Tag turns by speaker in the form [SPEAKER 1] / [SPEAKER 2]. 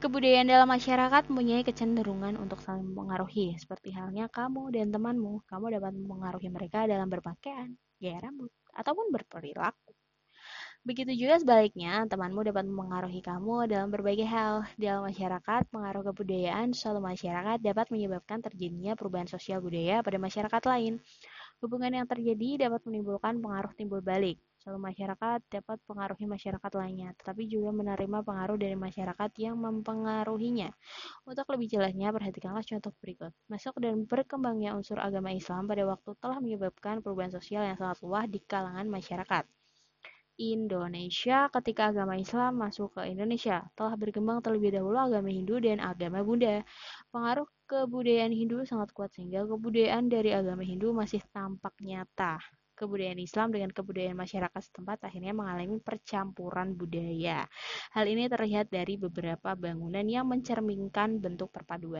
[SPEAKER 1] Kebudayaan dalam masyarakat mempunyai kecenderungan untuk saling mempengaruhi, seperti halnya kamu dan temanmu. Kamu dapat mempengaruhi mereka dalam berpakaian, gaya rambut, ataupun berperilaku. Begitu juga sebaliknya, temanmu dapat mempengaruhi kamu dalam berbagai hal. Dalam masyarakat, pengaruh kebudayaan suatu masyarakat dapat menyebabkan terjadinya perubahan sosial budaya pada masyarakat lain. Hubungan yang terjadi dapat menimbulkan pengaruh timbul balik. Suatu masyarakat dapat pengaruhi masyarakat lainnya, tetapi juga menerima pengaruh dari masyarakat yang mempengaruhinya. Untuk lebih jelasnya, perhatikanlah contoh berikut. Masuk dan berkembangnya unsur agama Islam pada waktu telah menyebabkan perubahan sosial yang sangat luas di kalangan masyarakat. Indonesia ketika agama Islam masuk ke Indonesia. Telah berkembang terlebih dahulu agama Hindu dan agama Buddha. Pengaruh kebudayaan Hindu sangat kuat sehingga kebudayaan dari agama Hindu masih tampak nyata. Kebudayaan Islam dengan kebudayaan masyarakat setempat akhirnya mengalami percampuran budaya. Hal ini terlihat dari beberapa bangunan yang mencerminkan bentuk perpaduan